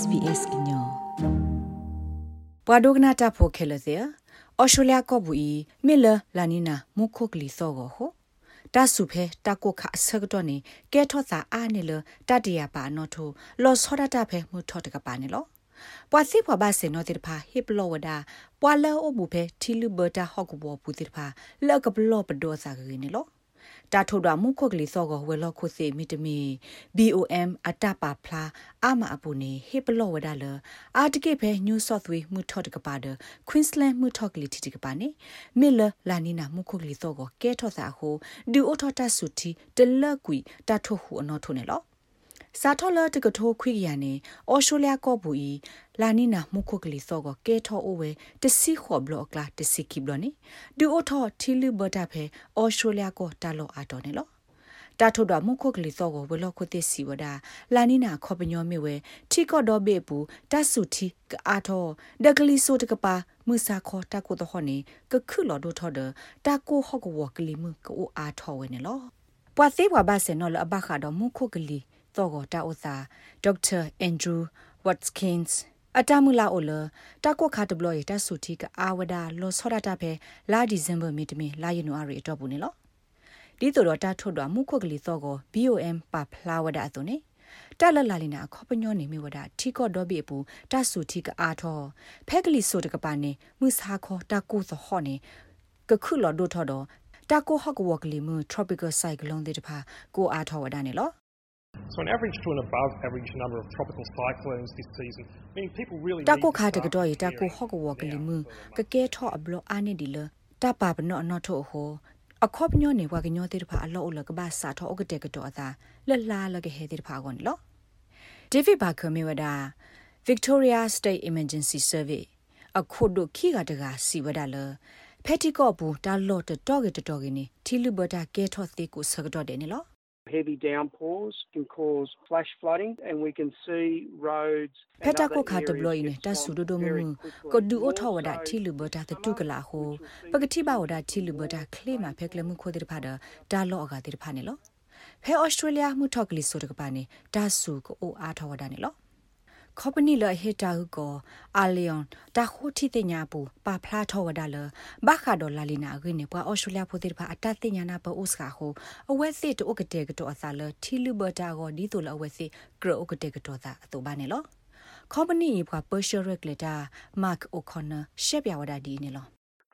SBS inyo ပဝဒဂနာတာဖိုခဲလစေအော်စတြေးလျကဘူီမီလလာနီနာမုခုကလီစောကိုဟိုတာစုဖဲတာကိုခအစကတော့နေကဲထော့စာအားနေလတတရပါနော်ထိုလောစောဒတာဖဲမှုထော့တကပါနေလောပွာစီဖွာဘာစေနောတိဖာဟစ်ပလောဝဒါပွာလောအဘူဖဲထီလူဘတာဟော့ကဘောပူတိဖာလောက်ကဘလောပဒောစာကင်းနေလော တာထုဒမှုခုတ်ကလေးစောကိုဝဲလောခုစီမီတမီ BOM အတပါဖလားအမအပူနေဟေပလောဝဒါလအာတကိဖဲ New South Wales မှုထော့တကပါဒ Queensland မှုထော့ကလေးတီတကပါနေမီလလာနီနာမှုခုတ်ကလေးစောကိုကဲထော့စာဟိုဒူအိုထော့တဆူတီတလက်ကွီတာထုဟူအနော်ထုနေလော စာထော်လတကထိုးခွိရနေအော်ရှိုလျကောဘူဤလာနီနာမုခုကလီစောကကဲထောအိုဝဲတစီခေါဘလော့ကလာတစီကိဘလနေဒူအိုထောထီလူဘတာဖဲအော်ရှိုလျကောတာလောအာတော်နေလောတာထုဒမုခုကလီစောကဝလောခုတစီဝဒလာနီနာခေါပညောမေဝဲထီကော့ဒေါ်ဘေပူတဆူတီကအာထောဒကလီဆိုတကပါမုစာခေါတာကိုတော့နေကခုလော်ဒိုထောဒတာကိုဟော့ကဝကလီမကိုအာထောဝဲနေလောပွာသေးဘွားဘာစနော်လအဘခါတော့မုခုကလီ သောကတာဥသာဒေါက်တာအန်ဒရူးဝတ်ကင်းစ်အတမူလာအိုလတာကိုခါတဘလို့ရတဆူတီကအာဝဒါလောဆောဒတာဖဲလာဒီဇင်ဘာမီတမီလာယနူအရီတော့ဘူးနေလောဒီတို့တာထွတ်တော့မှုခွက်ကလေးသောကို BOM ပါဖလာဝဒါအသွနေတက်လလာလီနာခေါပညောနေမိဝဒထီကော့ဒေါ်ဘီအပူတဆူတီကအာထောဖဲကလီဆိုတကပါနေမှုစာခေါ်တကူသဟောနေကခုလော်ဒိုထော်တော့တကိုဟော့ကဝကလီမူ tropical cyclone တဲ့တဖာကိုအာထောဝဒါနေလော တကိုခါတကတော့ရတကိုဟော့ကဝကလီမူကကဲထော့အဘလအာနေဒီလတပါပနော့နော့ထို့ဟောအခေါပညောနေဝကညောတေတဖာအလောအလကဘာစာထောအကတဲ့ကတော့အသာလလာလကဟဲတေတဖာကွန်လော David Barker မြေဝဒ Victoria State Emergency Service အခုဒုခိကတကစီဝဒါလဖက်တီကော့ဘူးတာလော့တတော့ကတတော့ကင်းထီလူဘတာကဲထော့သေးကိုစကတော့တယ်နော် Heavy downpours can cause flash flooding and we can see roads Peta ko kha to bloy ne ta su do do mu ko du o thaw da thi lu bo da ta tu kala ho pagati ba wa da thi lu bo da khle ma phe kle mu kho dir pha da da lo ga dir pha ne lo phe australia mu thok li so da pa ne da su ko o a thaw da ne lo ခေါပနီလဟေတာဟုကိုအာလီယွန်တာခိုတီတညာပူပါဖလာထောဝဒါလဘာခါဒေါ်လာလီနာဂိနေပွာအော်စတြေးလျဖိုတိဖာအတတညာနာပအိုစကာဟိုအဝဲစစ်တိုကတဲ့ကတော့အစားလထီလူဘတာကိုဒီတိုလအဝဲစစ်ဂရိုကတဲ့ကတော့သာအတူပါနေလော company ဘွာ Persian regulator Mark O'Connor ရှက်ပြဝဒါဒီနေလော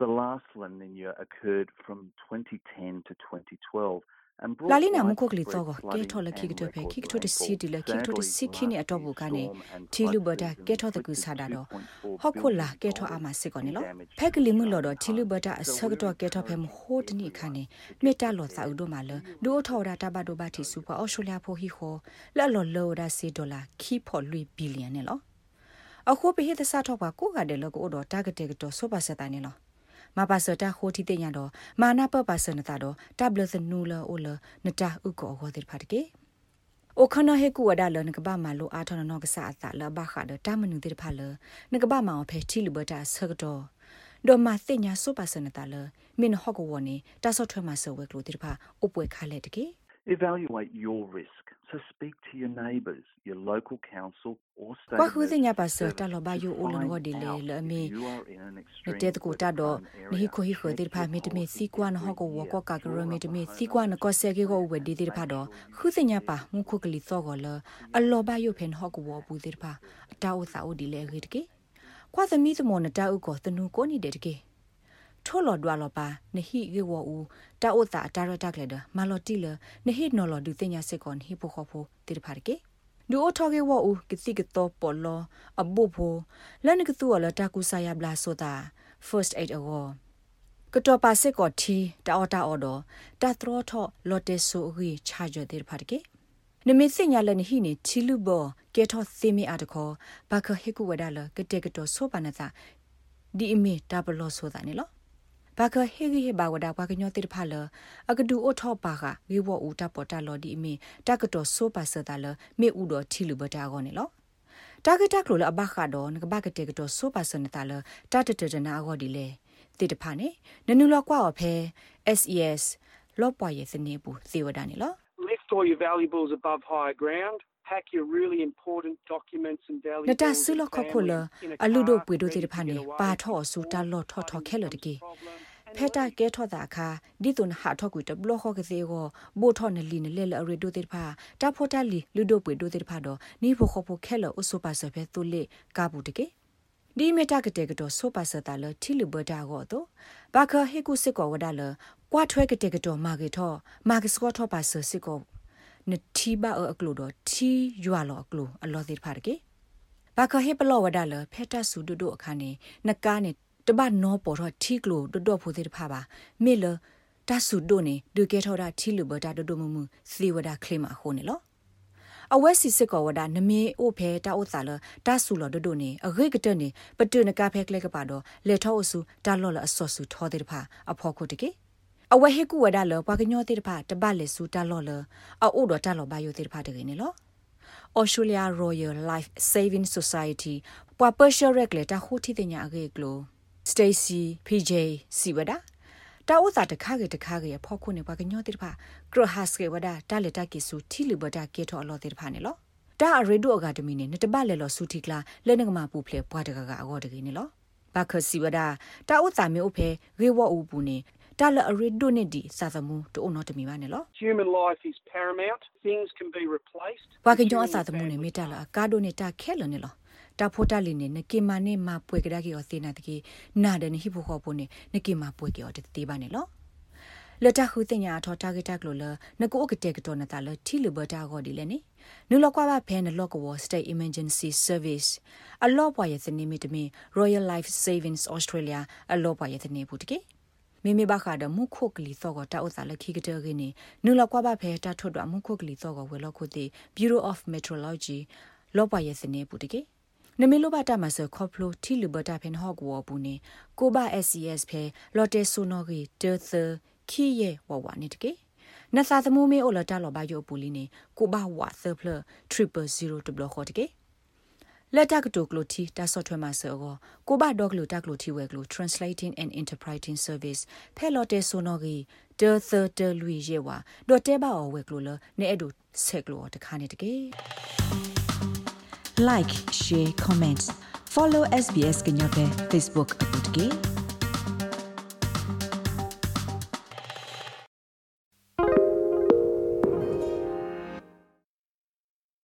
The last La Nina occurred from 2010 to 2012 လာလီနာမခုကလီတော့ကဲထော်လခိကတဖေခိကတိုတစီဒီလခိကတိုတစီခိနေအတော့ဘူကနေတီလူဘတာကဲထော်တကူစားတာတော့ဟော့ခုလာကဲထော်အမစစ်ကောနေလို့ဖက်ကလီမှုလို့တော့တီလူဘတာအစကတော့ကဲထော်ဖေမဟိုတနိခါနေမေတ္တာလောစာဥတို့မှာလဒူထော်တာတဘဒိုဘာတီစုပါအော်စတြေးလျဖိုဟီခိုလဲလော်လော်ဒါစီဒေါ်လာခီဖော်လွီဘီလီယံနေလို့အခုပိဟိတဆာထောက်ပါကိုကတဲ့လောကိုတော့တာဂက်တက်တော့ဆိုပါစတိုင်းနေလို့ မပါစတာခိုတီတဲ့ညတော့မာနာပပစနတာတော့တဘလစနူလာအိုလနတာဥကောဟောတဲ့ဖတ်ကေโอคนาเฮกูวดาเลนกบะมาโลอาทอนนอกสะอะตะละบะขะดตามนุติฟะเลนกบะมาอเพทิลิบตาสกดอดอมาติญาสุปะสนตะเลมินฮอกวนี่ตาซอထွဲမှာစဝဲကလိုတိဖာအပွေခါလက်တကေ Evaluate your risk. So speak to your neighbours, your local council or state. ဘာခုသိညာပါစတာလောဘယိုအိုလန်ဝဒီလေလအမီနတဲ့ကိုတာတော့နိခိုဟိခိုဒီဖာမီတမီစီကွာနဟကိုဝကောကာကရမီတမီစီကွာနကောဆေကေကိုဝဒီဒီဖာတော့ခုသိညာပါမုခုကလီသောကောလအလောဘယိုဖင်ဟကိုဝဘူးဒီဖာအတာဥစာဥဒီလေခေတကေကွာသမီသမန ထိုလော်ဒွာလောပါနဟိရေဝူတာအိုတာတာရတက်လေဒမလော်တီလနဟိနော်လော်ဒူတင်ညာစကွန်ဟိပိုခေါဖိုတိရဖာကေဒူအိုထောကေဝူကတိကတော့ပေါ်လောအဘူဖိုလန်ကတူအလတာကူဆာယဘလာဆိုတာ first aid award ကတော့ပါစစ်ကောတီတာအော်တာအော်ဒတာထရောထောလော်တေဆိုရီချာဂျေတိရဖာကေနမစ်စညာလနဟိနေချီလူဘောကေထောသေမီအတခောဘခဟေကူဝဒါလကတေကတောဆိုပါနသာဒီအမီတာဘလောဆိုတာနေလော ဘာကဟေဂီဟေဘာဝဒါကွာကညောတိတဖာလအကဒူအိုထောပါကဝေဝဦးတပေါ်တလော်ဒီအမီတကတော်ဆိုပါစတာလမေဦးတော်ထီလူဘတာကောနေလောတာဂက်တက်လို့လအဘခါတော့ငကဘကတေကတော့ဆိုပါစနေတာလတတတတနာအော်ဒီလေတိတဖာနေနနူလောကွာအဖဲ SES လောပွားရဲ့စနေဘူးသေဝဒနေလော Lift all your valuables above high ground pack your really important documents and နတာ valuables ဆုလ and ခခုလ family in a အလူဒို car ပွေဒို ready တေ to ဖာနေ get away. ပါထောဆူတာလောထောထောခဲလတကေ ဖဲတာကဲထောတာခါဒီတုန်ဟာထောကွေတဘလခောကစေကိုဘိုထောနလီနလဲလရဒိုတေဖာတာဖိုတာလီလူဒိုပွေဒိုတေဖာတော့နီဖိုခောဖိုခဲလအဆုပါဆဖဲသူလေကာဘူးတကေဒီမီတာကတဲ့ကတော့ဆိုပါစတာလထီလူဘတာကိုတော့ဘာခဟေကုစစ်ကောဝဒါလကွာထွဲကတဲ့ကတော့မာဂေထောမာဂစကောထောပါဆစစ်ကောနတီဘာအကလိုတော့တီယွာလောအကလိုအလောသေးဖာတကေဘာခဟေပလောဝဒါလဖဲတာဆူဒုဒုအခါနေနကားနေ တဘနောပေါ်တော့ထီကလိုဒုဒုဖိုသေးတဖာပါမေလတဆူဒိုနေဒုကေထောတာထီလူဘတာဒုဒုမမှုစီဝဒါခလိမဟိုနေလောအဝက်စီစစ်ကောဝဒနမေအိုဖဲတာအိုသာလတာဆူလဒဒိုနေအဂိကတနေပတုနကဖဲကလကပါတော့လေထောအဆူတာလောလအစောဆူထောတဲ့တဖာအဖော်ခုတကေအဝဲဟေကူဝဒါလပကညောတဲ့တဖာတပတ်လေဆူတာလောလအိုဒတာလောဘာယိုတဲ့တဖာတကေနေလော Australia Royal Life Saving Society ပွာပရှရက်လေတာဟိုတီတညာအကေကလို Stacy PJ စီဝဒါတာဥစာတခါကေတခါကေဖောက်ခုနေပါကညောတိတဖာကရဟတ်စကေဝဒတာလေတာကေဆူတီလီဘတာကေထောအလောတိတဖာနေလောတာအရေဒိုအကဒမီနေနတပတ်လေလောဆူတီကလာလဲနကမပူဖလေဘွားတကကအဂောတကေနေလောဘာခစီဝဒါတာဥစာမျိုးဖေရေဝအူပူနေတာလအရေဒိုနေဒီစာသမူတိုအနောတမီပါနေလော Human life is paramount. Things can be replaced. ဘွာကညောအစာသမူနေမေတာလာကာဒိုနေတာခဲလနေလော တာဖိုတာလီနေနကေမာနေမပွေကဒါကေောသေနာတကေနာဒန်ဟိဖိုခောပုနေနကေမာပွေကေောတတေးပါနေလောလတခုတင်ညာထောတာဂက်တက်လို့လနကိုကတဲ့ကတော့နတာလတီလဘတာကိုဒီလေနေနူလကွာဘဖဲနလော့ကဝ state emergency service အလော့ပွားရဲ့စနေမီတမီ Royal Life Savings Australia အလော့ပွားရဲ့စနေဘူးတကေမိမိဘခါဒမုခုတ်ကလီသောကတာဥစားလခိကတဲ့ကင်းနူလကွာဘဖဲတာထွတ်တော့မုခုတ်ကလီသောကဝဲလော့ခုတိ Bureau of Meteorology လော့ပွားရဲ့စနေဘူးတကေ နမေလိုဘတာမဆခေါပလိုတီလူဘတာဖင်ဟော့ကောဘူးနေကိုဘ SCS ဖဲလော်တေဆိုနိုဂီတေသခီယေဝဝနေတကေနသသမူမေအိုလတာလောဘယိုပူလီနေကိုဘဝသဖလ000တဘလခေါ်တကေလက်တကတိုကလိုတီတာဆော့ထွဲမှာဆောကိုဘဒေါကလိုတကလိုတီဝဲကလို translating and interpreting service ဖဲလော်တေဆိုနိုဂီတေသတလူယေဝဒေါ်တဲဘာဝဲကလိုလနေအဒူဆက်ကလိုတခါနေတကေ like share comment. Follow SBS ကညော့တဲ့ Facebook အကူတကြီး